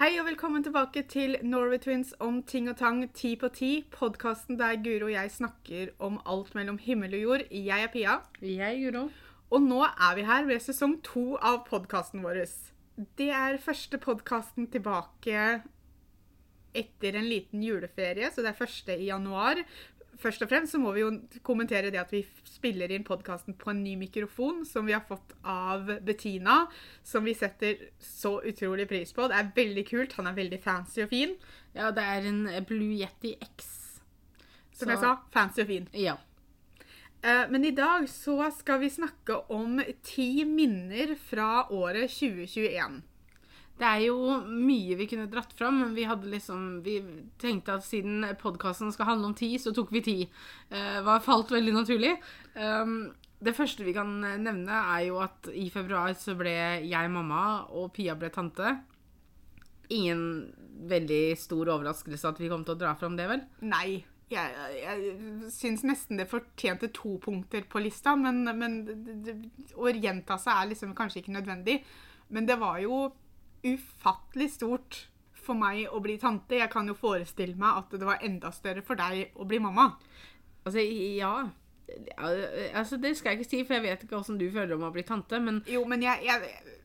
Hei og velkommen tilbake til Norway Twins om ting og tang ti på ti. Podkasten der Guro og jeg snakker om alt mellom himmel og jord. Jeg er Pia. Jeg, Guro. Og nå er vi her ved sesong to av podkasten vår. Det er første podkasten tilbake etter en liten juleferie, så det er første i januar. Først og fremst så må vi jo kommentere det at vi spiller inn podkasten på en ny mikrofon som vi har fått av Bettina, som vi setter så utrolig pris på. Det er veldig kult. Han er veldig fancy og fin. Ja, det er en Blue Yeti X. Som Så- jeg sa, fancy og fin. Ja. Eh, Men i dag så skal vi snakke om ti minner fra året 2021. Det er jo mye vi kunne dratt fram, men vi liksom Vi tenkte at siden podkasten skal handle om ti, så tok vi ti. Det var falt veldig naturlig. Um, det første vi kan nevne, er jo at i februar så ble jeg mamma, og Pia ble tante. Ingen veldig stor overraskelse at vi kom til å dra fram det, vel? Nei, jeg, jeg syns nesten det fortjente to punkter på lista, men, men å gjenta seg er liksom kanskje ikke nødvendig. Men det var jo ufattelig stort for meg å bli tante. Jeg kan jo forestille meg at det var enda større for deg å bli mamma. Altså, ja. Altså, det skal jeg ikke si, for jeg vet ikke åssen du føler om å bli tante, men Jo, men jeg, jeg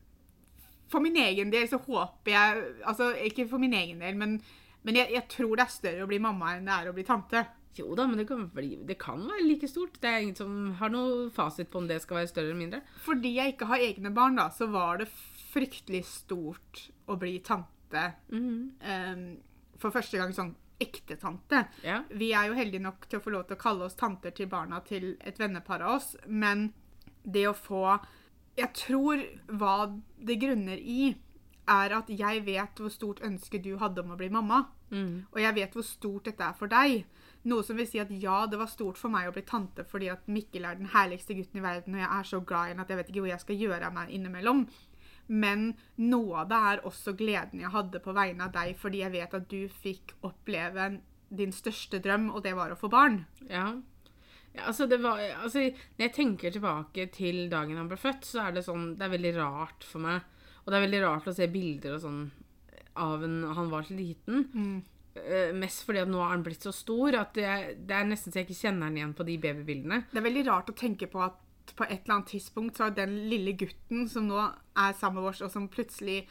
For min egen del så håper jeg Altså, ikke for min egen del, men, men jeg, jeg tror det er større å bli mamma enn det er å bli tante. Jo da, men det kan, bli, det kan være like stort. Det er ingen som har noe fasit på om det skal være større eller mindre. Fordi jeg ikke har egne barn, da, så var det fryktelig stort å bli tante. em, for første gang sånn ekte tante. Ja. Vi er jo heldige nok til å få lov til å kalle oss tanter til barna til et vennepar av oss, men det å få Jeg tror hva det grunner i, er at jeg vet hvor stort ønske du hadde om å bli mamma. Og jeg vet hvor stort dette er for deg. Noe som vil si at ja, det var stort for meg å bli tante fordi at Mikkel er den herligste gutten i verden, og jeg er så glad i ham at jeg vet ikke hvor jeg skal gjøre av meg innimellom. Men det er også gleden jeg hadde på vegne av deg, fordi jeg vet at du fikk oppleve din største drøm, og det var å få barn. Ja. ja altså, det var Altså, når jeg tenker tilbake til dagen han ble født, så er det sånn Det er veldig rart for meg. Og det er veldig rart å se bilder og sånn av en han var så liten. Eh, mest fordi at nå er han blitt så stor at det, det er nesten så jeg ikke kjenner han igjen på de babybildene. Det er veldig rart å tenke på at på et eller annet tidspunkt så har den lille gutten som nå er sammen med oss, og som plutselig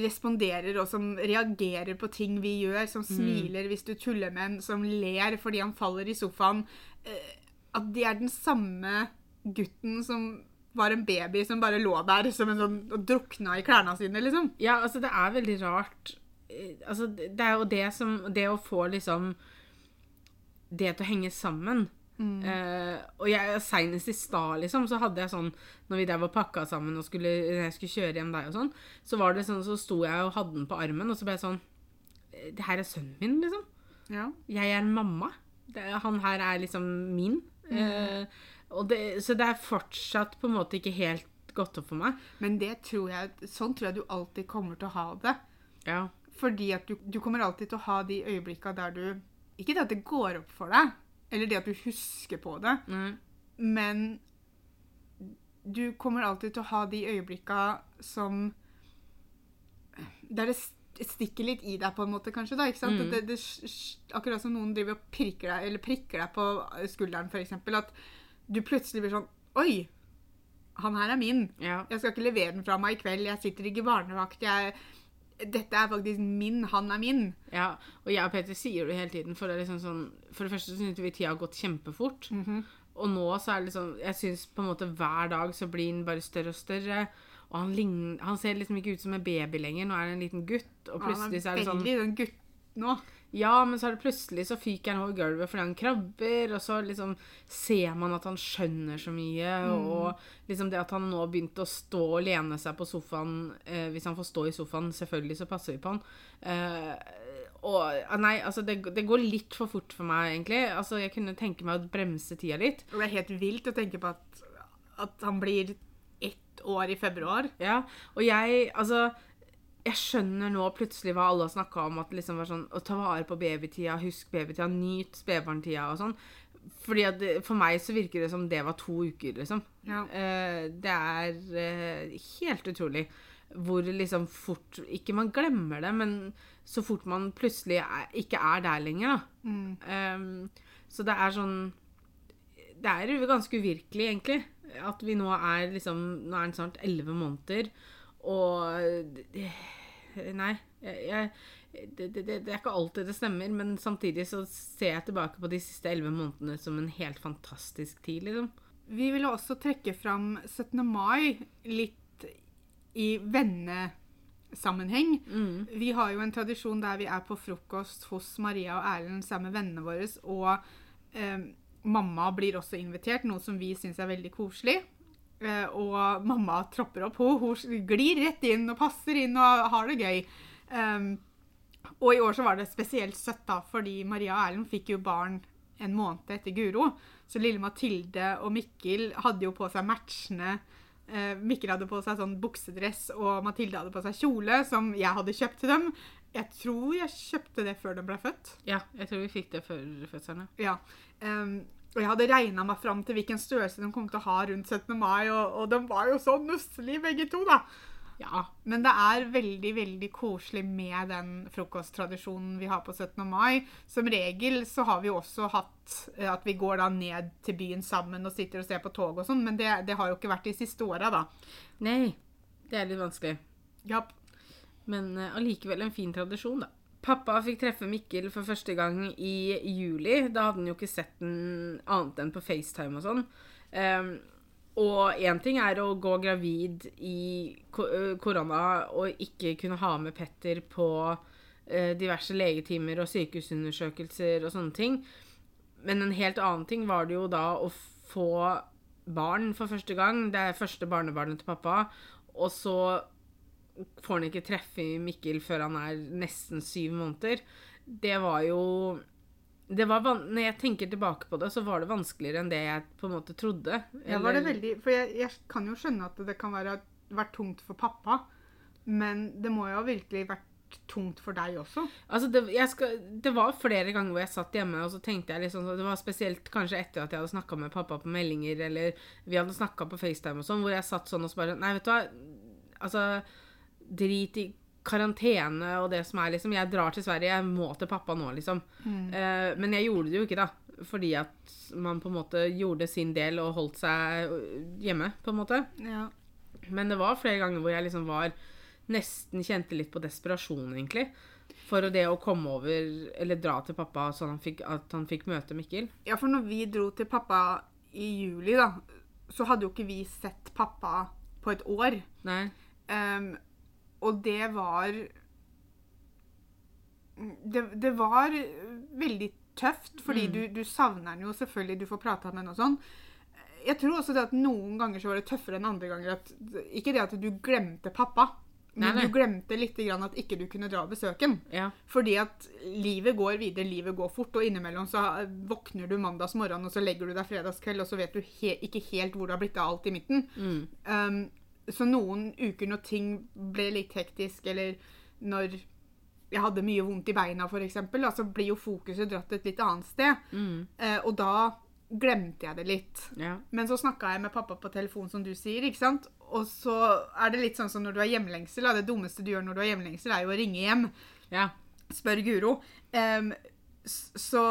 responderer og som reagerer på ting vi gjør, som smiler hvis du tuller med en, som ler fordi han faller i sofaen eh, At det er den samme gutten som var en baby som bare lå der som en sånn, og drukna i klærne sine, liksom. Ja, altså, det er veldig rart. Eh, Altså, det det er jo det som Det å få liksom Det til å henge sammen. Eh, og jeg senest i stad, liksom, så hadde jeg sånn Når vi der var pakka sammen og skulle, jeg skulle kjøre hjem deg og sånn, så var det sånn, så sto jeg og hadde den på armen, og så ble jeg sånn eh, Det her er sønnen min, liksom. Ja. Jeg er mamma. Det, han her er liksom min. Eh, og det, så det er fortsatt på en måte ikke helt gått opp for meg. Men det tror jeg, sånn tror jeg du alltid kommer til å ha det. Ja. Fordi at du, du kommer alltid til å ha de øyeblikka der du Ikke det at det går opp for deg, eller det at du husker på det, Mm. men du kommer alltid til å ha de øyeblikka som Der det stikker litt i deg, på en måte, kanskje. da, ikke sant? Mm. Det, det, akkurat som noen driver og prikker deg, eller prikker deg på skulderen, f.eks. At du plutselig blir sånn Oi! Han her er min. ja. Jeg skal ikke levere den fra meg i kveld. Jeg sitter ikke i barnevakt. Jeg, dette er faktisk min. Han er min. Ja, og jeg og Peter sier det hele tiden. For det er liksom sånn For det første syns vi tida har gått kjempefort. Og nå så er det liksom Jeg syns på en måte hver dag så blir han bare større og større. Og han, ligner, han ser liksom ikke ut som en baby lenger. Nå er han en liten gutt. Og plutselig så er det sånn veldig sånn gutt nå. Ja, men så er det plutselig så fyker han over gulvet fordi han krabber, og så liksom ser man at han skjønner så mye, og liksom det at han nå begynte å stå og lene seg på sofaen eh, Hvis han får stå i sofaen, selvfølgelig så passer vi på han. Eh, og ah, Nei, altså, det, det går litt for fort for meg, egentlig. Altså, jeg kunne tenke meg å bremse tida litt. Og det er helt vilt å tenke på at, at han blir ett år i februar. Ja, og jeg Altså jeg skjønner nå plutselig hva alle har snakka om. At det liksom var sånn, Å ta vare på babytida, husk babytida, nyt spedbarntida og sånn. Fordi at det, For meg så virker det som det var to uker, liksom. Ja. Uh, det er uh, helt utrolig. hvor liksom fort Ikke man glemmer det, men så fort man plutselig er, ikke er der lenger, da. Mm. Um, så det er sånn Det er ganske uvirkelig, egentlig. At vi nå er liksom Nå er den snart elleve måneder, og Nei. Jeg, det, det, det er ikke alltid det stemmer, men samtidig så ser jeg tilbake på de siste elleve månedene som en helt fantastisk tid, liksom. Vi ville også trekke fram 17. mai litt i vennesammenheng. Mm. Vi har jo en tradisjon der vi er på frokost hos Maria og Erlend sammen med vennene våre, og eh, mamma blir også invitert, noe som vi syns er veldig koselig. Eh, og mamma tropper opp, hun, hun glir rett inn og passer inn og har det gøy. Um, og i år så var det spesielt søtt, da, fordi Maria og Erlend fikk jo barn en måned etter Guro. Så lille Mathilde og Mikkel hadde jo på seg matchende eh, Mikkel hadde på seg sånn buksedress, og Mathilde hadde på seg kjole, som jeg hadde kjøpt til dem. Jeg tror jeg kjøpte det før de ble født. Ja, jeg tror vi fikk det før fødselen. ja. Ja. Um, og jeg hadde regna meg fram til hvilken størrelse de kom til å ha rundt 17. mai, og, og de var jo så nusselige begge to, da. Ja. Men det er veldig, veldig koselig med den frokosttradisjonen vi har på 17. mai. Som regel så har vi også hatt eh, at vi går da ned til byen sammen og sitter og ser på tog og sånn, men det, det har jo ikke vært de siste åra, da. Nei, det er litt vanskelig. Ja, Men allikevel uh, en fin tradisjon, da. Pappa fikk treffe Mikkel for første gang i juli. Da hadde han jo ikke sett den annet enn på FaceTime og sånn. Um, og én ting er å gå gravid i korona og ikke kunne ha med Petter på uh, diverse legetimer og sykehusundersøkelser og sånne ting. Men en helt annen ting var det jo da å få barn for første gang. Det er første barnebarnet til pappa. Og så får han ikke treffe Mikkel før han er nesten syv måneder. Det var jo det var Når jeg tenker tilbake på det, så var det vanskeligere enn det jeg på en måte trodde. ja var det veldig For jeg, jeg kan jo skjønne at det kan være, vært tungt for pappa, men det må jo ha virkelig vært tungt for deg også. Altså, det, skal, det var flere ganger hvor jeg satt hjemme, og så tenkte jeg liksom Det var spesielt kanskje etter at jeg hadde snakka med pappa på meldinger, eller vi hadde snakka på FaceTime og sånn, hvor jeg satt sånn og så bare Nei, vet du hva. Altså, drit i karantene og det som er, liksom. Jeg drar til Sverige, jeg må til pappa nå, liksom. Eh, men jeg gjorde det jo ikke, da. Fordi at man på en måte gjorde sin del og holdt seg hjemme, på en måte. Ja. Men det var flere ganger hvor jeg liksom var Nesten kjente litt på desperasjon, egentlig. For det å komme over, eller dra til pappa sånn at han fikk møte Mikkel. Ja, for når vi dro til pappa i juli, da, så hadde jo ikke vi sett pappa på et år. Nei. Ehm, og det var det, det var veldig tøft, fordi Mm. du, du savner den jo selvfølgelig, du får prata med den og sånn. Jeg tror også det at noen ganger så var det tøffere enn andre ganger. At, ikke det at du glemte pappa, men Nei, nei. du glemte litt grann at ikke du kunne dra og besøke ham. Ja. Fordi at livet går videre, livet går fort, og innimellom så våkner du mandags morgen, og så legger du deg fredagskveld, og så vet du he ikke helt hvor det har blitt av alt i midten. Mm. Um, så noen uker når ting ble litt hektisk, eller når jeg hadde mye vondt i beina, eksempel, så blir jo fokuset dratt et litt annet sted. Mm. Eh, og da glemte jeg det litt. Ja. Men så snakka jeg med pappa på telefon, som du sier, ikke sant? Og så er det litt sånn som når du har hjemlengsel. Det dummeste du gjør når du har hjemlengsel, er jo å ringe hjem. ja. Spør Guro. Um, så,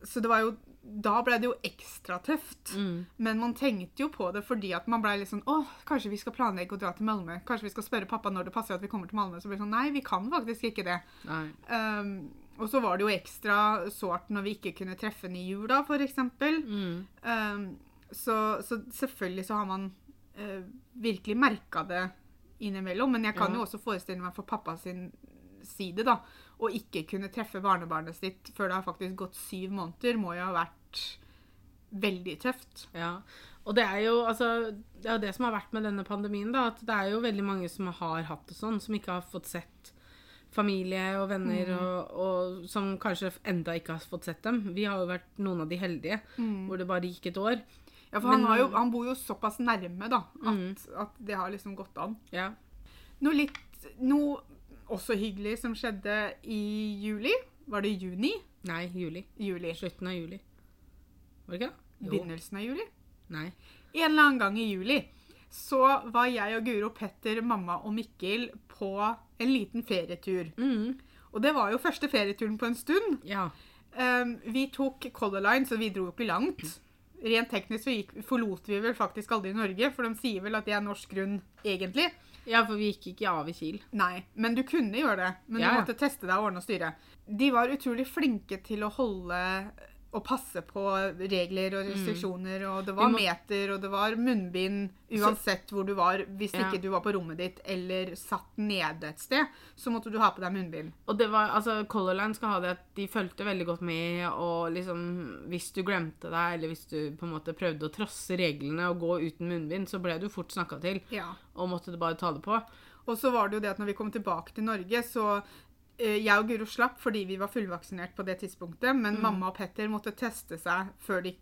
så det var jo Da ble det jo ekstra tøft. Mm. Men man tenkte jo på det fordi at man ble litt sånn Å, kanskje vi skal planlegge å dra til Malmö? Kanskje vi skal spørre pappa når det passer at vi kommer til Malmö? Så blir det sånn Nei, vi kan faktisk ikke det. Um, og så var det jo ekstra sårt når vi ikke kunne treffe den i jula, eksempel. Mm. Um, så, så selvfølgelig så har man uh, virkelig merka det innimellom. Men jeg kan Ja. jo også forestille meg for pappa sin side, da. Å ikke kunne treffe barnebarnet sitt før det har faktisk gått syv måneder, må jo ha vært veldig tøft. Ja. Og det er jo altså, det er det som har vært med denne pandemien, da. At det er jo veldig mange som har hatt det sånn, som ikke har fått sett familie og venner, og, og som kanskje enda ikke har fått sett dem. Vi har jo vært noen av de heldige, hvor det bare gikk et år. Ja, for han, Men- har jo, han bor jo såpass nærme, da, at, at det har liksom gått an. Ja. Noe litt Noe også hyggelig som skjedde i juli. Var det juni? Nei, juli. Juli. Slutten av juli. Var det ikke det? Jo. Begynnelsen av juli? Nei. En eller annen gang i juli så var jeg og Guro, Petter, mamma og Mikkel på en liten ferietur. Mm. Og det var jo første ferieturen på en stund. Ja. Um, vi tok Color Line, så vi dro jo ikke langt. Rent teknisk så gikk, forlot vi vel faktisk aldri Norge, for de sier vel at det er norsk grunn egentlig. Ja, for vi gikk ikke av i Kiel. Nei, men du kunne gjøre det. Men Ja, du måtte teste deg og ordne og styre. De var utrolig flinke til å holde og passe på regler og restriksjoner, og det var Mm. Må- meter, og det var munnbind uansett hvor du var. Hvis Ja. ikke du var på rommet ditt eller satt nede et sted, så måtte du ha på deg munnbind. Og det var, altså Color Line skal ha det at de fulgte veldig godt med, og liksom Hvis du glemte deg, eller hvis du på en måte prøvde å trosse reglene og gå uten munnbind, så ble du fort snakka til, Ja. og måtte du bare ta det på. Og så var det jo det at når vi kom tilbake til Norge, så Jeg og Guro slapp fordi vi var fullvaksinert på det tidspunktet, men Mm. mamma og Petter måtte teste seg før de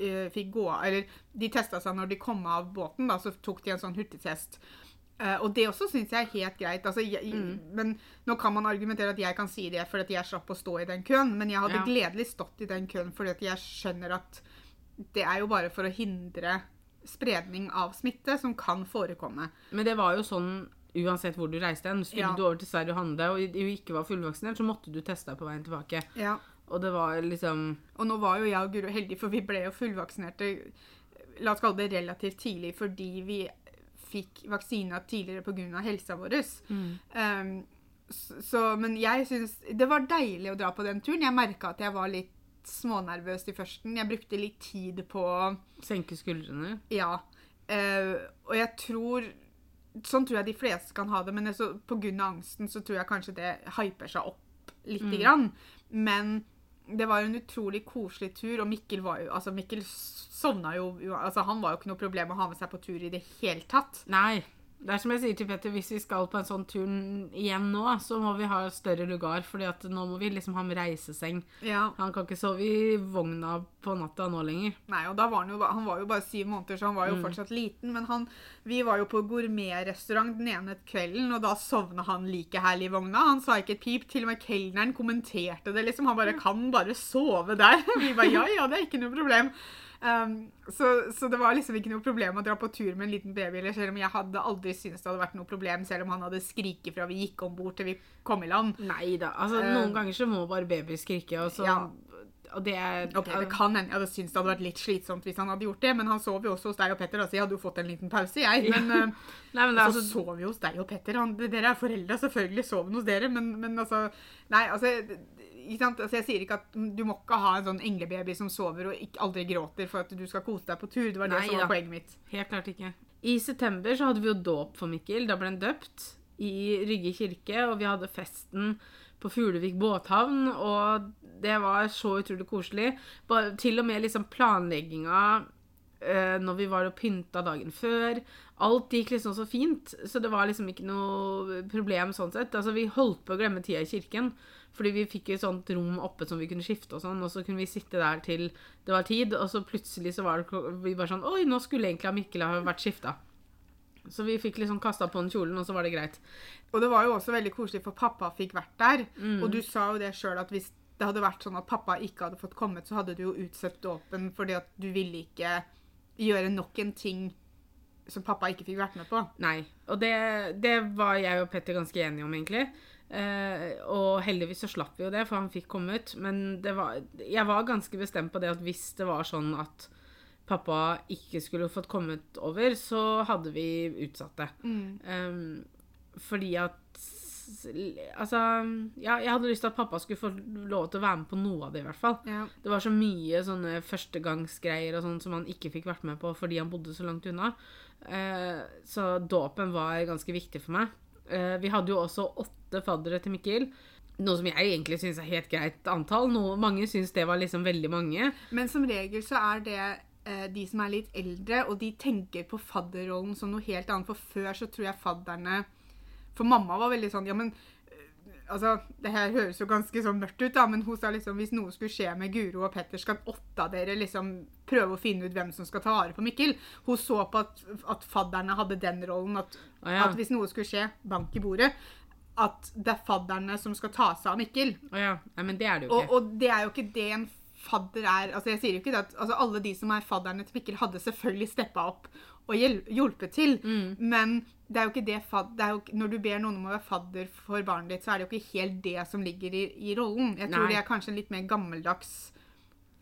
uh, fikk gå av. Eller de testa seg når de kom av båten, da, så tok de en sånn hurtigtest. Uh, og det også syns jeg er helt greit. Altså, jeg, Mm. Men nå kan man argumentere at jeg kan si det fordi at jeg slapp å stå i den køen, men jeg hadde Ja. gledelig stått i den køen fordi jeg skjønner at det er jo bare for å hindre spredning av smitte som kan forekomme. Men det var jo sånn uansett hvor du reiste hen. Skulle Ja. du over til Sverige og handle og du ikke var fullvaksinert, så måtte du teste deg på veien tilbake. Ja. Og det var liksom Og nå var jo jeg og Guro heldige, for vi ble jo fullvaksinerte la oss kalle det relativt tidlig fordi vi fikk vaksina tidligere pga. helsa vår. Um, så, så, men jeg syns Det var deilig å dra på den turen. Jeg merka at jeg var litt smånervøs i førsten. Jeg brukte litt tid på senke skuldrene. Ja. Uh, og jeg tror Sånn tror jeg de fleste kan ha det, men så, på grunn av angsten så tror jeg kanskje det hyper seg opp lite grann. Men det var en utrolig koselig tur, og Mikkel var jo Altså, Mikkel sovna jo- Altså, han var jo ikke noe problem å ha med seg på tur i det hele tatt. Nei. Det er som jeg sier til Petter, hvis vi skal på en sånn tur igjen nå, så må vi ha større lugar, fordi at nå må vi liksom ha med reiseseng. Ja. Han kan ikke sove i vogna på natta nå lenger. Nei, og da var han jo Han var jo bare syv måneder, så han var jo fortsatt liten. Men han Vi var jo på gourmetrestaurant den ene kvelden, og da sovna han like herlig i vogna. Han sa ikke et pip. Til og med kelneren kommenterte det, liksom. Han bare 'Kan bare sove der'. Vi bare 'Ja, ja, det er ikke noe problem'. Um, så, så det var liksom ikke noe problem å dra på tur med en liten baby. Eller selv om jeg hadde aldri syntes det hadde vært noe problem, selv om han hadde skriket fra vi gikk om bord til vi kom i land. Nei da. Altså, Eh, noen ganger så må bare baby skrike, og så Ja. Og det er okay, Det kan hende jeg hadde syntes det hadde vært litt slitsomt hvis han hadde gjort det, men han sov jo også hos deg og Petter, altså jeg hadde jo fått en liten pause, jeg. Men uh, Nei, men det er altså, altså sov jo hos deg og Petter. Han, dere er foreldre, selvfølgelig sov han hos dere, men, men altså Nei, altså? Altså Jeg sier ikke at du må ikke ha en sånn englebaby som sover og ikke, aldri gråter for at du skal kose deg på tur. Det var det Nei som var ja. poenget mitt. Helt klart ikke. I september så hadde vi jo dåp for Mikkel. Da ble han døpt i Rygge kirke, og vi hadde festen på Fuglevik båthavn, og det var så utrolig koselig. Bare, til og med liksom planlegginga eh, når vi var og pynta dagen før. Alt gikk liksom så fint, så det var liksom ikke noe problem sånn sett. Altså, vi holdt på å glemme tida i kirken, fordi vi fikk et sånt rom oppe som vi kunne skifte og sånn, og så kunne vi sitte der til det var tid, og så plutselig så var det vi bare sånn Oi, nå skulle egentlig Mikkel ha vært skifta. Så vi fikk liksom kasta på den kjolen, og så var det greit. Og det var jo også veldig koselig, for pappa fikk vært der. Mm. Og du sa jo det sjøl at hvis det hadde vært sånn at pappa ikke hadde fått kommet, så hadde du jo utsatt dåpen fordi at du ville ikke gjøre nok en ting som pappa ikke fikk vært med på. Nei. Og det, det var jeg og Petter ganske enige om, egentlig. Eh, og heldigvis så slapp vi jo det, for han fikk komme ut. Men det var, jeg var ganske bestemt på det at hvis det var sånn at pappa ikke skulle fått kommet over, så hadde vi utsatt det. Um, fordi at Altså Ja, jeg hadde lyst til at pappa skulle få lov til å være med på noe av det, i hvert fall. Ja. Det var så mye sånne førstegangsgreier og sånn som han ikke fikk vært med på fordi han bodde så langt unna. Eh, så dåpen var ganske viktig for meg. Eh, vi hadde jo også åtte faddere til Mikkel. Noe som jeg egentlig syns er helt greit antall. Noe, mange syns det var liksom veldig mange. Men som regel så er det eh, de som er litt eldre, og de tenker på fadderrollen som noe helt annet. For før så tror jeg fadderne For mamma var veldig sånn Ja, men Altså, det her høres jo ganske sånn mørkt ut, da, men hun sa liksom hvis noe skulle skje med Guro og Petter, skal åtte av dere liksom prøve å finne ut hvem som skal ta vare på Mikkel. Hun så på at, at fadderne hadde den rollen, at, ah, ja. at hvis noe skulle skje, bank i bordet, at det er fadderne som skal ta seg av Mikkel. Å ja. Nei, men det er det jo ikke. og det er jo ikke det en fadder er Altså, jeg sier jo ikke det at altså, alle de som er fadderne til Mikkel, hadde selvfølgelig steppa opp og hjulpet til, Mm. men det er jo ikke det det jo, Når du ber noen om å være fadder for barnet ditt, så er det jo ikke helt det som ligger i, i rollen. Jeg tror Nei. det er kanskje en litt mer gammeldags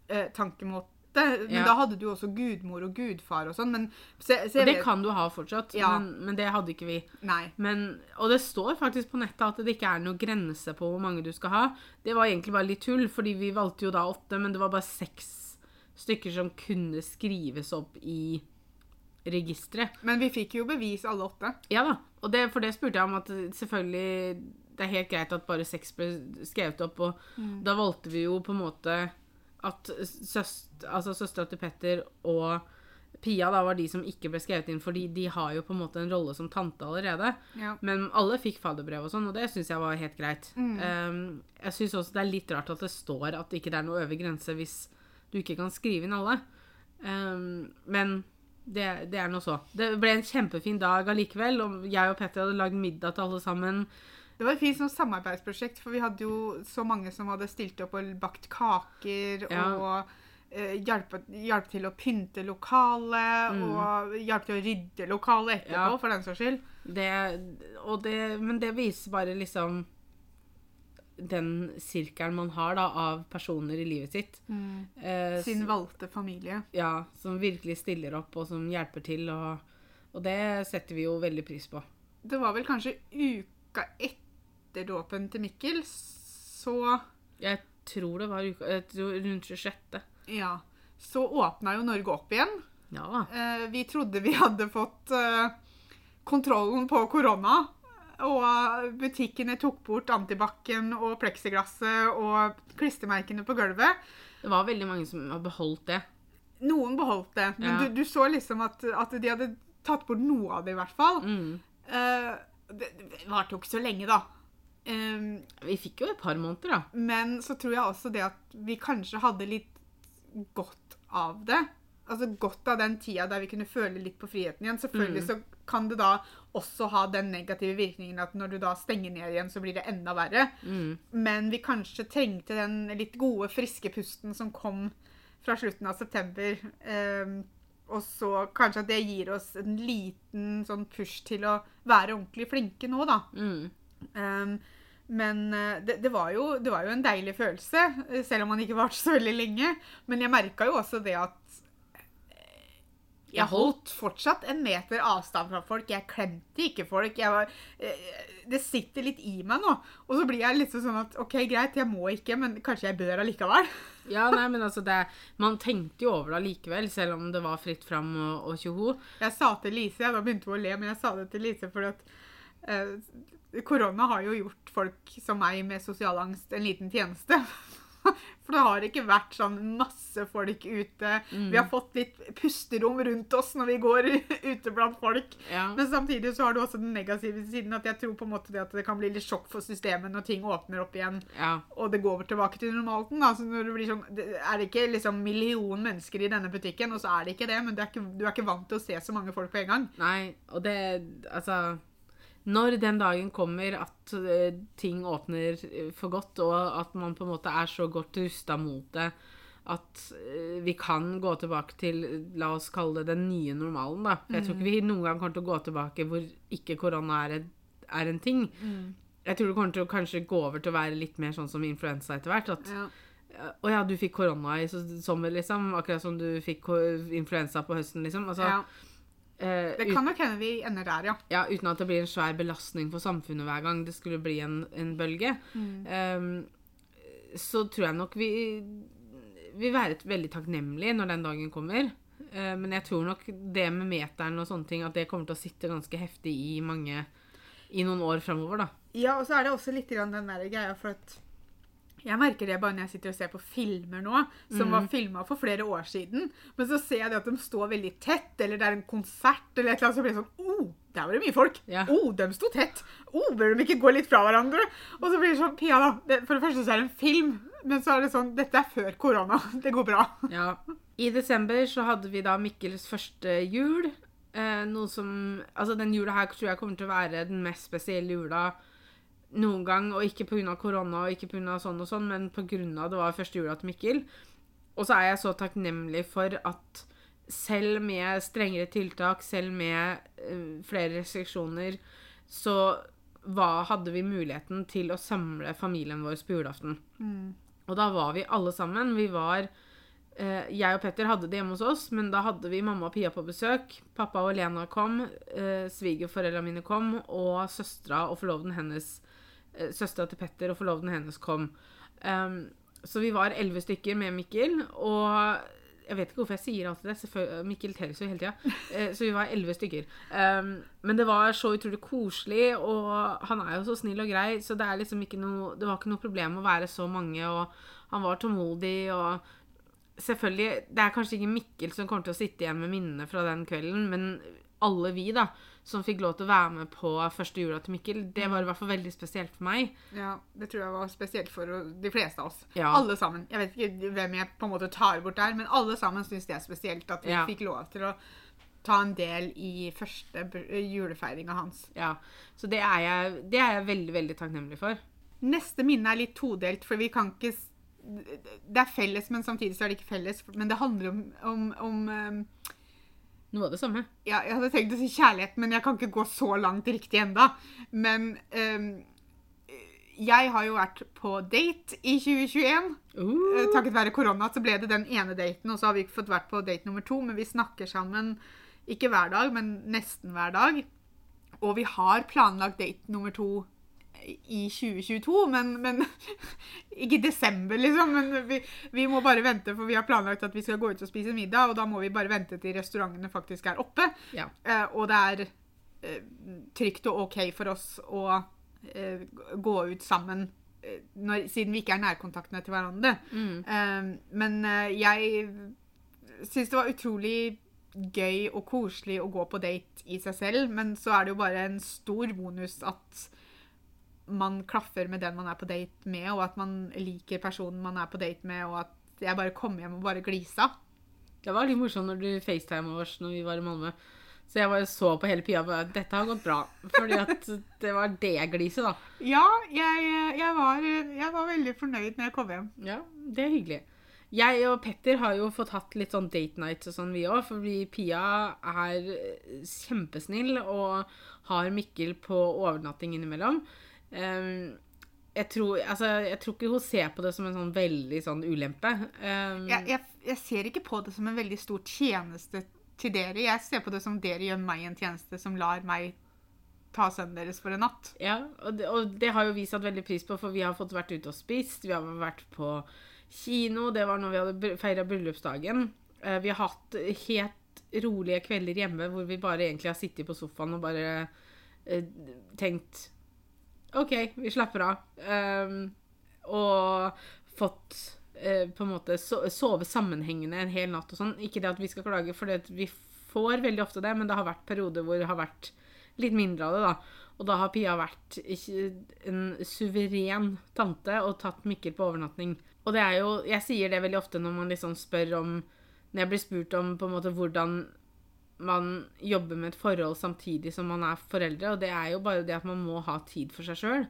eh, tankemåte. Men Ja. da hadde du også gudmor og gudfar og sånn. Det vet- kan du ha fortsatt, Ja. men, men det hadde ikke vi. Men, og det står faktisk på nettet at det ikke er noen grense på hvor mange du skal ha. Det var egentlig bare litt tull, fordi vi valgte jo da åtte, men det var bare seks stykker som kunne skrives opp i registeret. Men vi fikk jo bevis alle åtte. Ja da, og det, for det spurte jeg om at selvfølgelig det er helt greit at bare seks ble skrevet opp, og da valgte vi jo på en måte at søst, altså søstera til Petter og Pia da var de som ikke ble skrevet inn, fordi de har jo på en måte en rolle som tante allerede. Ja. Men alle fikk faderbrev og sånn, og det syns jeg var helt greit. Mm. Um, jeg syns også det er litt rart at det står at det ikke er noe øvre grense hvis du ikke kan skrive inn alle. Um, men det, det er noe så. Det ble en kjempefin dag allikevel, og jeg og Petter hadde lagd middag til alle sammen. Det var et fint sånn samarbeidsprosjekt, for vi hadde jo så mange som hadde stilt opp og bakt kaker Ja. og eh, hjelpe til å pynte lokalet Mm. og hjelpe til å rydde lokalet etterpå, Ja. for den saks skyld. Det, og det, men det viser bare liksom den sirkelen man har da, av personer i livet sitt. Eh, Sin valgte familie. ja, som virkelig stiller opp og som hjelper til. Og, og det setter vi jo veldig pris på. Det var vel kanskje uka etter dåpen til Mikkel, så Jeg tror det var uka, tror rundt 26. ja, så åpna jo Norge opp igjen. Ja. Eh, vi trodde vi hadde fått eh, kontrollen på korona. Og butikkene tok bort antibac-en og pleksiglasset og klistremerkene på gulvet. Det var veldig mange som har beholdt det. Noen beholdt det, men Ja. du, du så liksom at, at de hadde tatt bort noe av det, i hvert fall. Mm. Uh, det, det varte jo ikke så lenge, da. Um, Vi fikk jo et par måneder, da. Men så tror jeg også det at vi kanskje hadde litt godt av det. Altså godt av den tida der vi kunne føle litt på friheten igjen. Selvfølgelig så kan det da også ha den negative virkningen at når du da stenger ned igjen, så blir det enda verre. Mm. Men vi kanskje trengte den litt gode, friske pusten som kom fra slutten av september. Ehm, og så kanskje at det gir oss en liten sånn push til å være ordentlig flinke nå, da. Mm. Um, men eh, det, det, var jo, det var jo en deilig følelse, eh, selv om man ikke varte så veldig lenge. Men jeg merka jo også det at eh, jeg holdt fortsatt en meter avstand fra folk. Jeg klemte ikke folk. Var, eh, det sitter litt i meg nå. Og så blir jeg litt sånn at OK, greit, jeg må ikke, men kanskje jeg bør allikevel. Ja, nei, men altså det, Man tenkte jo over det allikevel, selv om det var fritt fram og, og tjoho. Jeg sa til Lise, da begynte hun å le, men jeg sa det til Lise fordi at eh, korona har jo gjort folk som meg med sosial angst en liten tjeneste. For det har ikke vært sånn masse folk ute. Vi har fått litt pusterom rundt oss når vi går ute blant folk. Ja. Men samtidig så har du også den negative siden at jeg tror på en måte det at det kan bli litt sjokk for systemet når ting åpner opp igjen ja. og det går tilbake til normalen. Altså når det blir sånn, det er det ikke liksom million mennesker i denne butikken, og så er det ikke det, men det er ikke, du er ikke vant til å se så mange folk på en gang. Nei, og det Altså Når den dagen kommer at eh, ting åpner eh, for godt, og at man på en måte er så godt rusta mot det at eh, vi kan gå tilbake til, la oss kalle det den nye normalen, da. For jeg tror ikke vi noen gang kommer til å gå tilbake hvor ikke korona er, er en ting. Jeg tror det kommer til å kanskje gå over til å være litt mer sånn som influensa etter hvert. At Ja. å ja, du fikk korona i sommer, liksom. Akkurat som du fikk influensa på høsten, liksom. Altså, Ja. Eh, Det kan nok hende vi ender der, ja. ja, uten at det blir en svær belastning for samfunnet hver gang det skulle bli en, en bølge. Ehm, så tror jeg nok vi vil være veldig takknemlige når den dagen kommer. Uh, men jeg tror nok det med meteren og sånne ting, at det kommer til å sitte ganske heftig i mange i noen år framover, da. Ja, og så er det også litt grann den der greia for at jeg merker det bare når jeg sitter og ser på filmer nå, som var filma for flere år siden. Men så ser jeg det at de står veldig tett, eller det er en konsert, eller et eller annet, så blir det sånn oh, der var det mye folk. Ja. Oh, de sto tett. Oh, bør de ikke gå litt fra hverandre? Og så blir det sånn Pia, da. Det, for det første så er det en film, men så er det sånn Dette er før korona. Det går bra. Ja. I desember så hadde vi da Mikkels første jul. Eh, noe som Altså, den jula her tror jeg kommer til å være den mest spesielle jula noen gang. Og ikke pga. korona og ikke pga. sånn og sånn, men pga. det var første jula til Mikkel. Og så er jeg så takknemlig for at selv med strengere tiltak, selv med uh, flere restriksjoner, så hva hadde vi muligheten til å samle familien vår på julaften. Og da var vi alle sammen. Vi var uh, Jeg og Petter hadde det hjemme hos oss, men da hadde vi mamma og Pia på besøk. Pappa og Lena kom, Uh, svigerforeldrene mine kom, og søstera og forloveden hennes Søstera til Petter og forloveden hennes kom. Um, så vi var elleve stykker med Mikkel, og jeg vet ikke hvorfor jeg sier alt det. Mikkel teller jo hele tida. Eh, så vi var elleve stykker. Um, men det var så utrolig koselig, og han er jo så snill og grei, så det, liksom noe, det var ikke noe problem å være så mange, og han var tålmodig, og selvfølgelig Det er kanskje ikke Mikkel som kommer til å sitte igjen med minnene fra den kvelden, men alle vi da, som fikk lov til å være med på første jula til Mikkel, det var i hvert fall veldig spesielt for meg. Ja, det tror jeg var spesielt for de fleste av oss. Ja. Alle sammen. Jeg vet ikke hvem jeg på en måte tar bort der, men alle sammen syns det er spesielt at vi Ja. fikk lov til å ta en del i første br- julefeiringa hans. Ja, Så det er, jeg, det er jeg veldig, veldig takknemlig for. Neste minne er litt todelt, for vi kan ikke Det er felles, men samtidig så er det ikke felles. Men det handler om, om, om um, Noe av det samme. ja, Jeg hadde tenkt å si kjærlighet, men jeg kan ikke gå så langt riktig enda. Men um, jeg har jo vært på date i 2021. Uh, Eh, Takket være korona så ble det den ene daten, og så har vi ikke fått vært på date nummer to. Men vi snakker sammen ikke hver dag, men nesten hver dag. Og vi har planlagt date nummer to i 2022, men, men Ikke i desember, liksom. Men vi, vi må bare vente, for vi har planlagt at vi skal gå ut og spise middag, og da må vi bare vente til restaurantene faktisk er oppe. ja. Eh, og det er eh, trygt og OK for oss å eh, gå ut sammen eh, når, siden vi ikke er nærkontaktene til hverandre. Mm. Eh, men eh, jeg syns det var utrolig gøy og koselig å gå på date i seg selv, men så er det jo bare en stor bonus at man klaffer med den man er på date med, og at man liker personen man er på date med, og at jeg bare kom hjem og bare glisa. Det var litt morsomt når du facetima oss når vi var i Malmö. Så jeg bare så på hele Pia og bare Dette har gått bra. Fordi at det var det gliset, da. Ja, jeg, jeg, var, jeg var veldig fornøyd når jeg kom hjem. Ja, det er hyggelig. Jeg og Petter har jo fått hatt litt sånn date nights og sånn, vi òg. Fordi Pia er kjempesnill og har Mikkel på overnatting innimellom. Ehm, jeg, tror, altså, jeg tror ikke hun ser på det som en sånn veldig sånn ulempe. Um, Jeg, jeg, jeg ser ikke på det som en veldig stor tjeneste til dere. Jeg ser på det som dere gjør meg en tjeneste som lar meg ta sønnen deres for en natt. Ja, og det, og det har jo vi satt veldig pris på, for vi har fått vært ute og spist. Vi har vært på kino, det var når vi hadde feira bryllupsdagen. Eh, Vi har hatt helt rolige kvelder hjemme hvor vi bare egentlig har sittet på sofaen og bare eh, tenkt OK, vi slapper av. Um, og fått uh, på en måte so sove sammenhengende en hel natt og sånn. Ikke det at vi skal klage, for vi får veldig ofte det, men det har vært perioder hvor det har vært litt mindre av det, da. Og da har Pia vært en suveren tante og tatt Mikkel på overnatting. Og det er jo Jeg sier det veldig ofte når man liksom spør om Når jeg blir spurt om på en måte hvordan man jobber med et forhold samtidig som man er foreldre, og det er jo bare det at man må ha tid for seg sjøl.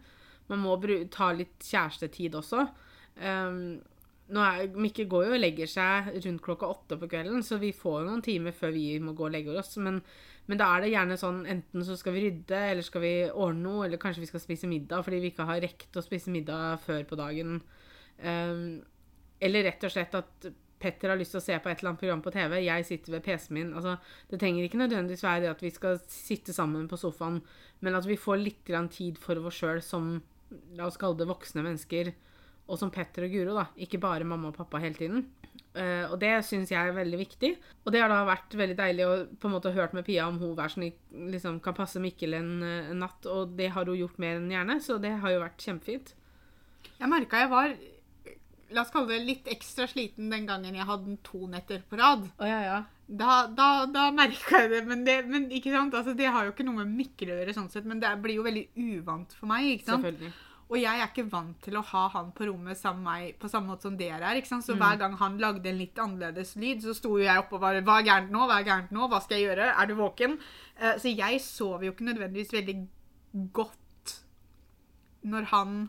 Man må ta litt kjærestetid også. Um, er, Mikke går jo og legger seg rundt klokka åtte på kvelden, så vi får noen timer før vi må gå og legge oss. Men, men da er det gjerne sånn enten så skal vi rydde, eller skal vi ordne noe, eller kanskje vi skal spise middag fordi vi ikke har rekt å spise middag før på dagen. Um, eller rett og slett at Petter har lyst til å se på et eller annet program på TV, jeg sitter ved PC-en min. Altså, det trenger ikke nødvendigvis være at vi skal sitte sammen på sofaen, men at vi får litt tid for oss sjøl som la oss kalle det voksne mennesker, og som Petter og Guro, da. Ikke bare mamma og pappa hele tiden. Uh, og det syns jeg er veldig viktig. Og det har da vært veldig deilig å på en måte hørt med Pia om hun hver snitt, liksom, kan passe Mikkel en, eh, en natt, og det har hun gjort mer enn gjerne, så det har jo vært kjempefint. Jeg merka jeg var la oss kalle det litt ekstra sliten den gangen jeg hadde den to netter på rad. Oh, ja, ja. Da, da, da merka jeg det. Men, det, men ikke sant? Altså, det har jo ikke noe med Mikkel å gjøre, sånn sett, men det blir jo veldig uvant for meg. ikke sant? Selvfølgelig. Og jeg er ikke vant til å ha han på rommet sammen med meg på samme måte som dere er. ikke sant? Mm. Så hver gang han lagde en litt annerledes lyd, så sto jo jeg oppe og bare Hva er gærent nå? Hva er gærent nå? Hva skal jeg gjøre? Er du våken? Uh, Så jeg sover jo ikke nødvendigvis veldig godt når han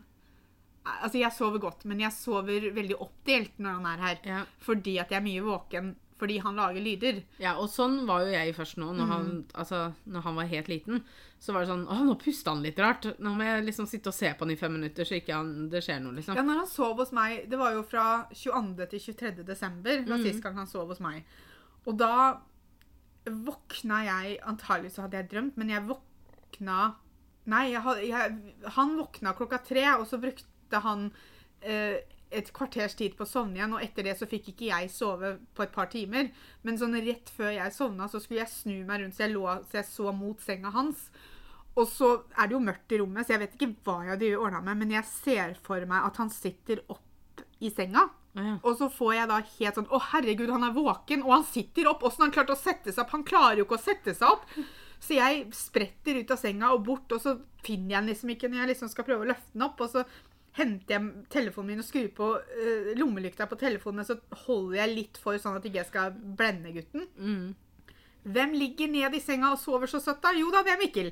Altså, jeg sover godt, men jeg sover veldig oppdelt når han er her. Ja. Fordi at jeg er mye våken fordi han lager lyder. Ja, og sånn var jo jeg først nå, når han, altså, når han var helt liten. Så var det sånn Å, nå puster han litt rart. Nå må jeg liksom sitte og se på han i fem minutter, så ikke han, det skjer noe, liksom. Ja, når han sov hos meg Det var jo fra 22. til 23. desember var sist gang han sov hos meg. Og da våkna jeg Antagelig så hadde jeg drømt, men jeg våkna Nei, jeg, jeg, han våkna klokka tre, og så brukte han eh, et kvarters tid på å sovne igjen, og etter det så fikk ikke jeg sove på et par timer. Men sånn rett før jeg sovna, så skulle jeg snu meg rundt, så jeg, lå, så jeg så mot senga hans. Og så er det jo mørkt i rommet, så jeg vet ikke hva jeg hadde ordna med, men jeg ser for meg at han sitter opp i senga. Ja. Og så får jeg da helt sånn Å, herregud, han er våken, og han sitter opp. Åssen har han klart å sette seg opp? Han klarer jo ikke å sette seg opp. Så jeg spretter ut av senga og bort, og så finner jeg den liksom ikke når jeg liksom skal prøve å løfte den opp. Og så henter jeg telefonen min og skrur på uh, lommelykta på telefonen, så holder jeg litt for sånn at ikke jeg skal blende gutten. Mm. Hvem ligger ned i senga og sover så søtt, da? Jo da, det er Mikkel.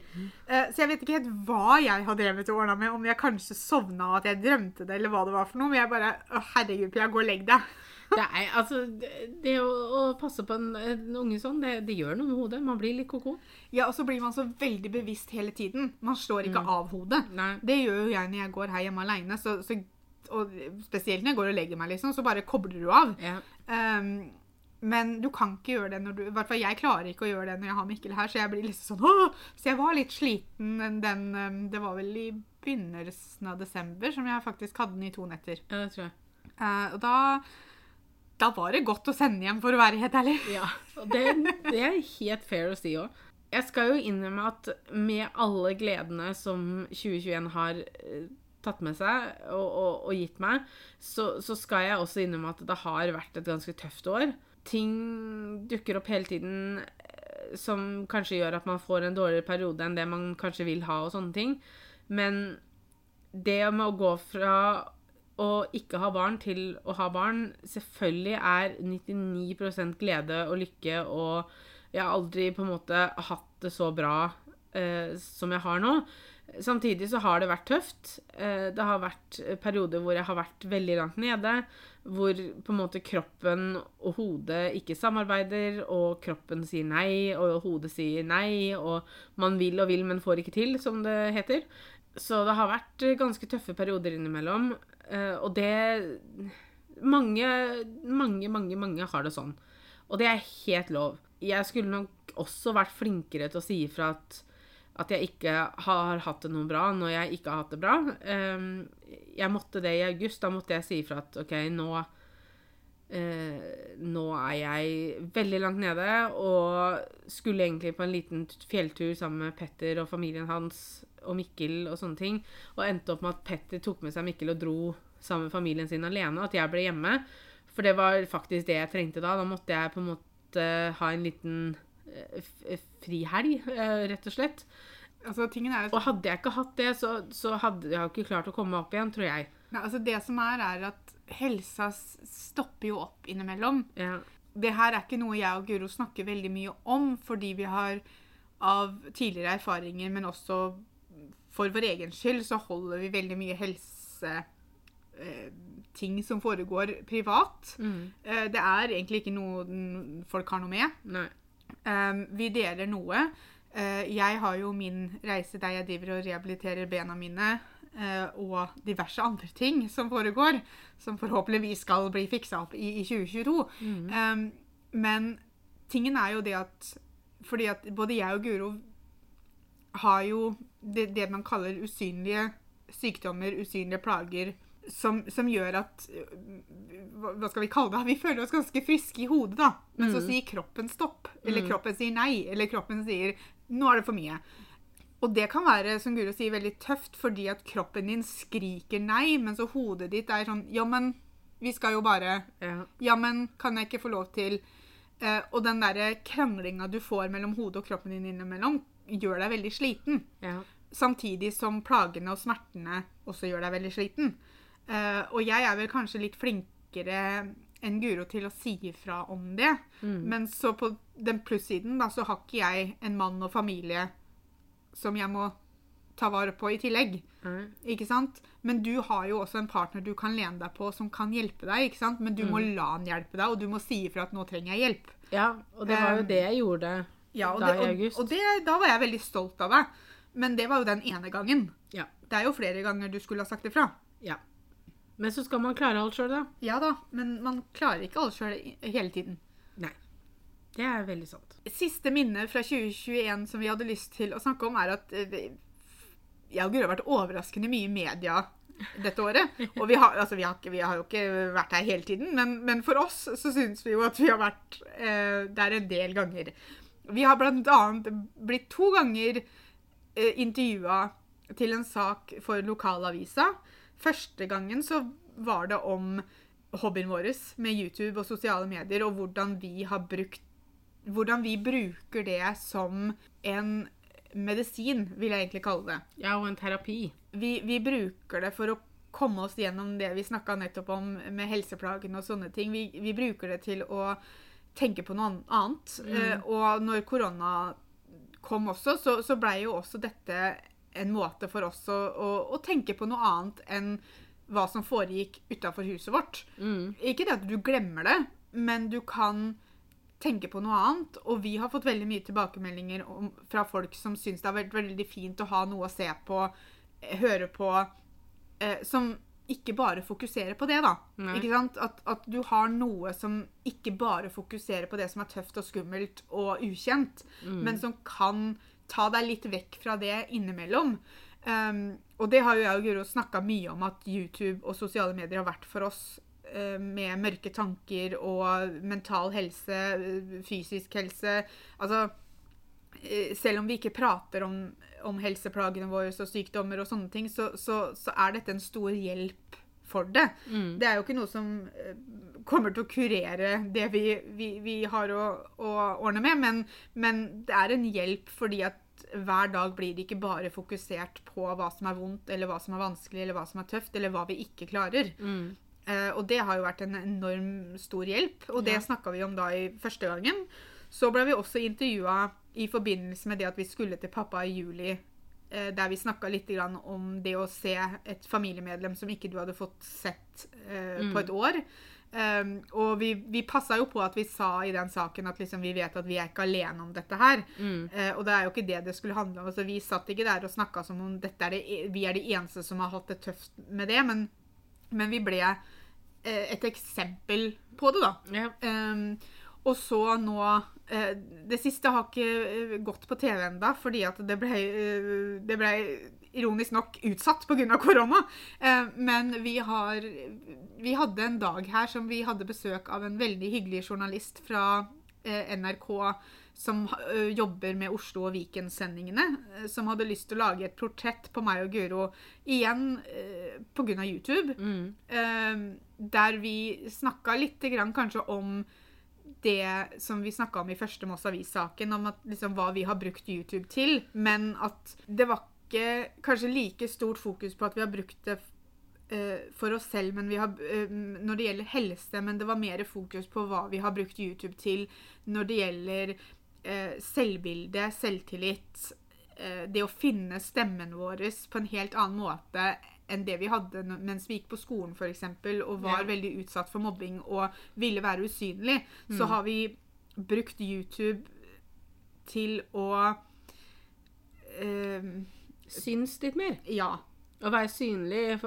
Eh, så jeg vet ikke helt hva jeg har drevet og ordna med. Om jeg kanskje sovna at jeg drømte det, eller hva det var for noe. Men jeg bare Å, herregud, Pia, gå og legg deg. Er, altså, det, å, å passe på en, en unge sånn, det, det gjør noe med hodet. Man blir litt ko-ko. Ja, og så blir man så veldig bevisst hele tiden. Man slår ikke av hodet. Nei. Det gjør jo jeg når jeg går her hjemme aleine. Og spesielt når jeg går og legger meg, liksom, så bare kobler du av. Ja. Um, men du kan ikke gjøre det når du I hvert fall jeg klarer ikke å gjøre det når jeg har Mikkel her, så jeg blir liksom sånn Åh! Så jeg var litt sliten den um, Det var vel i begynnelsen av desember som jeg faktisk hadde den i to netter. ja, det tror jeg. Uh, og da da var det godt å sende hjem, for å være helt ærlig. Ja, det, det er helt fair å si òg. Jeg skal jo innrømme at med alle gledene som 2021 har eh, tatt med seg og, og, og gitt meg, så, så skal jeg også innrømme at det har vært et ganske tøft år. Ting dukker opp hele tiden eh, som kanskje gjør at man får en dårligere periode enn det man kanskje vil ha, og sånne ting. Men det med å gå fra å ikke ha barn til å ha barn, selvfølgelig er 99% glede og lykke, og jeg har aldri på en måte hatt det så bra eh, som jeg har nå. Samtidig så har det vært tøft. Eh, det har vært perioder hvor jeg har vært veldig langt nede, hvor på en måte kroppen og hodet ikke samarbeider, og kroppen sier nei, og hodet sier nei, og man vil og vil, men får ikke til, som det heter. Så det har vært ganske tøffe perioder innimellom. Eh, og det Mange, mange, mange, mange har det sånn. Og det er helt lov. Jeg skulle nok også vært flinkere til å si ifra at, at jeg ikke har hatt det noe bra når jeg ikke har hatt det bra. Eh, jeg måtte det i august. Da måtte jeg si ifra at OK, nå eh, Nå er jeg veldig langt nede og skulle egentlig på en liten fjelltur sammen med Petter og familien hans og Mikkel og sånne ting. Og endte opp med at Petter tok med seg Mikkel og dro sammen med familien sin alene. At jeg ble hjemme. For det var faktisk det jeg trengte da. Da måtte jeg på en måte ha en liten eh, f- frihelg, eh, rett og slett. Altså, er Og hadde jeg ikke hatt det, så, så hadde jeg ikke klart å komme meg opp igjen, tror jeg. Nei, altså Det som er, er at helsa stopper jo opp innimellom. Ja. Det her er ikke noe jeg og Guro snakker veldig mye om, fordi vi har av tidligere erfaringer, men også for vår egen skyld, så holder vi veldig mye helseting som foregår privat. Mm. Eh, det er egentlig ikke noe folk har noe med. Um, vi deler noe. Eh, jeg har jo min reise der jeg driver og rehabiliterer bena mine, eh, og diverse andre ting som foregår, som forhåpentligvis skal bli fiksa opp i, i 2022. Um, men tingen er jo det at Fordi at både jeg og Guro har jo det, det man kaller usynlige sykdommer, usynlige plager, som, som gjør at hva, skal vi kalle det? Vi føler oss ganske friske i hodet, da. Men så sier kroppen stopp. Eller kroppen sier nei. Eller kroppen sier 'nå er det for mye'. Og det kan være, som Guro sier, veldig tøft fordi at kroppen din skriker nei, men så hodet ditt er sånn 'ja, men vi skal jo bare Ja. ja, men kan jeg ikke få lov til Eh, Og den derre kranglinga du får mellom hodet og kroppen din innimellom, gjør deg veldig sliten. Ja. Samtidig som plagene og smertene også gjør deg veldig sliten. Uh, og jeg er vel kanskje litt flinkere enn Guro til å si ifra om det. Men så på den plussiden, da, så har ikke jeg en mann og familie som jeg må ta vare på i tillegg. Mm. Ikke sant? Men du har jo også en partner du kan lene deg på som kan hjelpe deg. ikke sant? Men du må Mm. la han hjelpe deg, og du må si ifra at 'nå trenger jeg hjelp'. Ja, og det var jo Um, det jeg gjorde. Ja, og, Da det, og, og det, da var jeg veldig stolt av deg. Men det var jo den ene gangen. Ja. Det er jo flere ganger du skulle ha sagt ifra. ja. Men så skal man klare alt sjøl, da. Ja da, men man klarer ikke alt sjøl hele tiden. Nei. Det er veldig sant. Siste minne fra 2021 som vi hadde lyst til å snakke om, er at eh, jeg og Guri har vært overraskende mye i media dette året. Og vi har, altså, vi har, ikke, vi har jo ikke vært her hele tiden, men, men for oss så syns vi jo at vi har vært eh, der en del ganger. Vi har annet blitt to ganger eh, intervjua til en sak for lokalavisa. Første gangen så var det om hobbyen vår med YouTube og sosiale medier, og hvordan vi har brukt hvordan vi bruker det som en medisin, vil jeg egentlig kalle det. Ja, og en terapi. Vi, vi bruker det for å komme oss gjennom det vi snakka nettopp om med helseplagene og sånne ting. Vi, vi bruker det til å tenke på noe annet. annet. Eh, og når korona kom også, så, så blei jo også dette en måte for oss å, å, å tenke på noe annet enn hva som foregikk utafor huset vårt. Mm. Ikke det at du glemmer det, men du kan tenke på noe annet. Og vi har fått veldig mye tilbakemeldinger om, fra folk som syns det har vært veldig fint å ha noe å se på, høre på, eh, som ikke bare fokuserer på det, da. At, at du har noe som ikke bare fokuserer på det som er tøft og skummelt og ukjent, men som kan ta deg litt vekk fra det innimellom. Um, og det har jo jeg og Guro snakka mye om at YouTube og sosiale medier har vært for oss uh, med mørke tanker og mental helse, eh, fysisk helse. Altså eh, Selv om vi ikke prater om, om helseplagene våre og sykdommer og sånne ting, så, så, så er dette en stor hjelp for det. Mm. Det er jo ikke noe som eh, kommer til å kurere det vi, vi, vi har å, å ordne med, men, men det er en hjelp fordi at hver dag blir det ikke bare fokusert på hva som er vondt, eller hva som er vanskelig, eller hva som er tøft, eller hva vi ikke klarer. Mm. Eh, og det har jo vært en enorm stor hjelp, og det Ja. snakka vi om da i første gangen. Så ble vi også intervjua i forbindelse med det at vi skulle til pappa i juli, eh, der vi snakka litt om det å se et familiemedlem som ikke du hadde fått sett eh, Mm. på et år. Um, og vi, vi passa jo på at vi sa i den saken at liksom, vi vet at vi er ikke alene om dette her. Mm. Uh, og det er jo ikke det det skulle handle om. Altså, vi satt ikke der og snakka som om er det, vi er de eneste som har hatt det tøft med det, men, men vi ble uh, et eksempel på det, da. Yeah. Um, og så nå Det siste har ikke eh, gått på TV enda, fordi at det ble, eh, det ble ironisk nok utsatt pga. korona. Eh, men vi har Vi hadde en dag her som vi hadde besøk av en veldig hyggelig journalist fra eh, NRK som eh, jobber med Oslo og Viken-sendingene, eh, som hadde lyst til å lage et portrett på meg og Guro igjen eh, pga. YouTube. Mm. Eh, der vi snakka litt grann kanskje om det som vi snakka om i første Moss Avis-saken, om at, liksom, hva vi har brukt YouTube til, men at det var ikke kanskje like stort fokus på at vi har brukt det uh, for oss selv har, uh, når det gjelder helse, men det var mer fokus på hva vi har brukt YouTube til når det gjelder uh, selvbilde, selvtillit, det å finne stemmen vår på en helt annen måte enn det vi hadde mens vi gikk på skolen eksempel, og var Ja. veldig utsatt for mobbing og ville være usynlig, så har vi brukt YouTube til å eh, Syns litt mer. Ja. Å være synlig.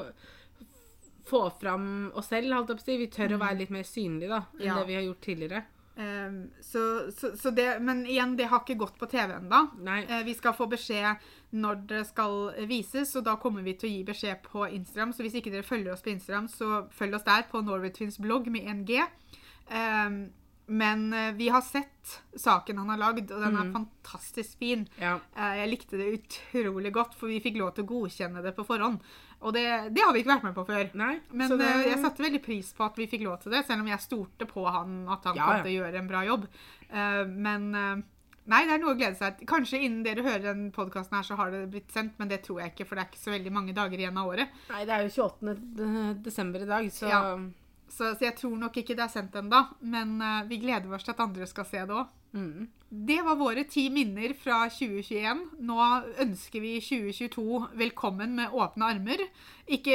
Få, fram oss selv, holdt jeg på å si. Vi tør å være litt mer synlige da, enn Ja. det vi har gjort tidligere. Ehm, så, så, så det, men igjen, det har ikke gått på TV ennå. Nei. Eh, vi skal få beskjed når det skal vises, og da kommer vi til å gi beskjed på Instagram. Så hvis ikke dere følger oss på Instagram, så følg oss der på Norway Twins blogg med 1G. Um, men eh, vi har sett saken han har lagd, og den er Mm. fantastisk fin. Ja. Uh, jeg likte det utrolig godt, for vi fikk lov til å godkjenne det på forhånd. Og det, det har vi ikke vært med på før. Nei. Men så det, eh, jeg satte veldig pris på at vi fikk lov til det, selv om jeg stolte på han at han Ja, kom til å gjøre en bra jobb. Uh, men uh, Nei, det er noe å glede seg til. Kanskje innen dere hører den podkasten her, så har det blitt sendt, men det tror jeg ikke, for det er ikke så veldig mange dager igjen av året. Nei, det er jo 28. desember i dag, så Ja. Så, så jeg tror nok ikke det er sendt ennå, men uh, vi gleder oss til at andre skal se det òg. Mm. Det var våre ti minner fra 2021. Nå ønsker vi 2022 velkommen med åpne armer. Ikke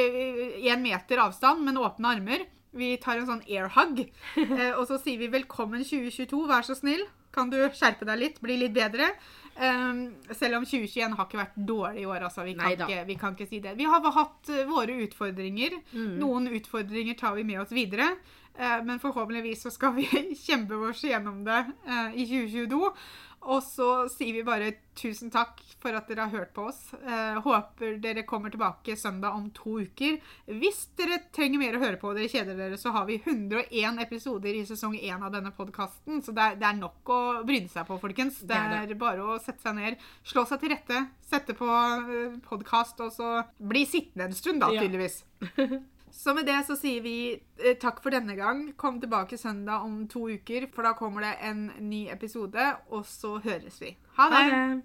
én meter avstand, men åpne armer. Vi tar en sånn airhug, uh, og så sier vi velkommen 2022, vær så snill. Kan du skjerpe deg litt, bli litt bedre? Um, selv om 2021 har ikke vært dårlig i år, altså. Vi kan, ikke, vi kan ikke si det. Vi har hatt eh, våre utfordringer. Mm. Noen utfordringer tar vi med oss videre. Uh, men forhåpentligvis så skal vi kjempe oss gjennom det uh, i 2022. Og så sier vi bare tusen takk for at dere har hørt på oss. Eh, håper dere kommer tilbake søndag om to uker. Hvis dere trenger mer å høre på og dere kjeder dere, så har vi 101 episoder i sesong 1 av denne podkasten. Så det er, det er nok å bryne seg på, folkens. Det Det er er bare å sette seg ned, slå seg til rette, sette på podkast, og så bli sittende en stund, da, Ja. Så med det så sier vi eh, takk for denne gang. Kom tilbake søndag om to uker, for da kommer det en ny episode, og så høres vi. Ha det! Ha det.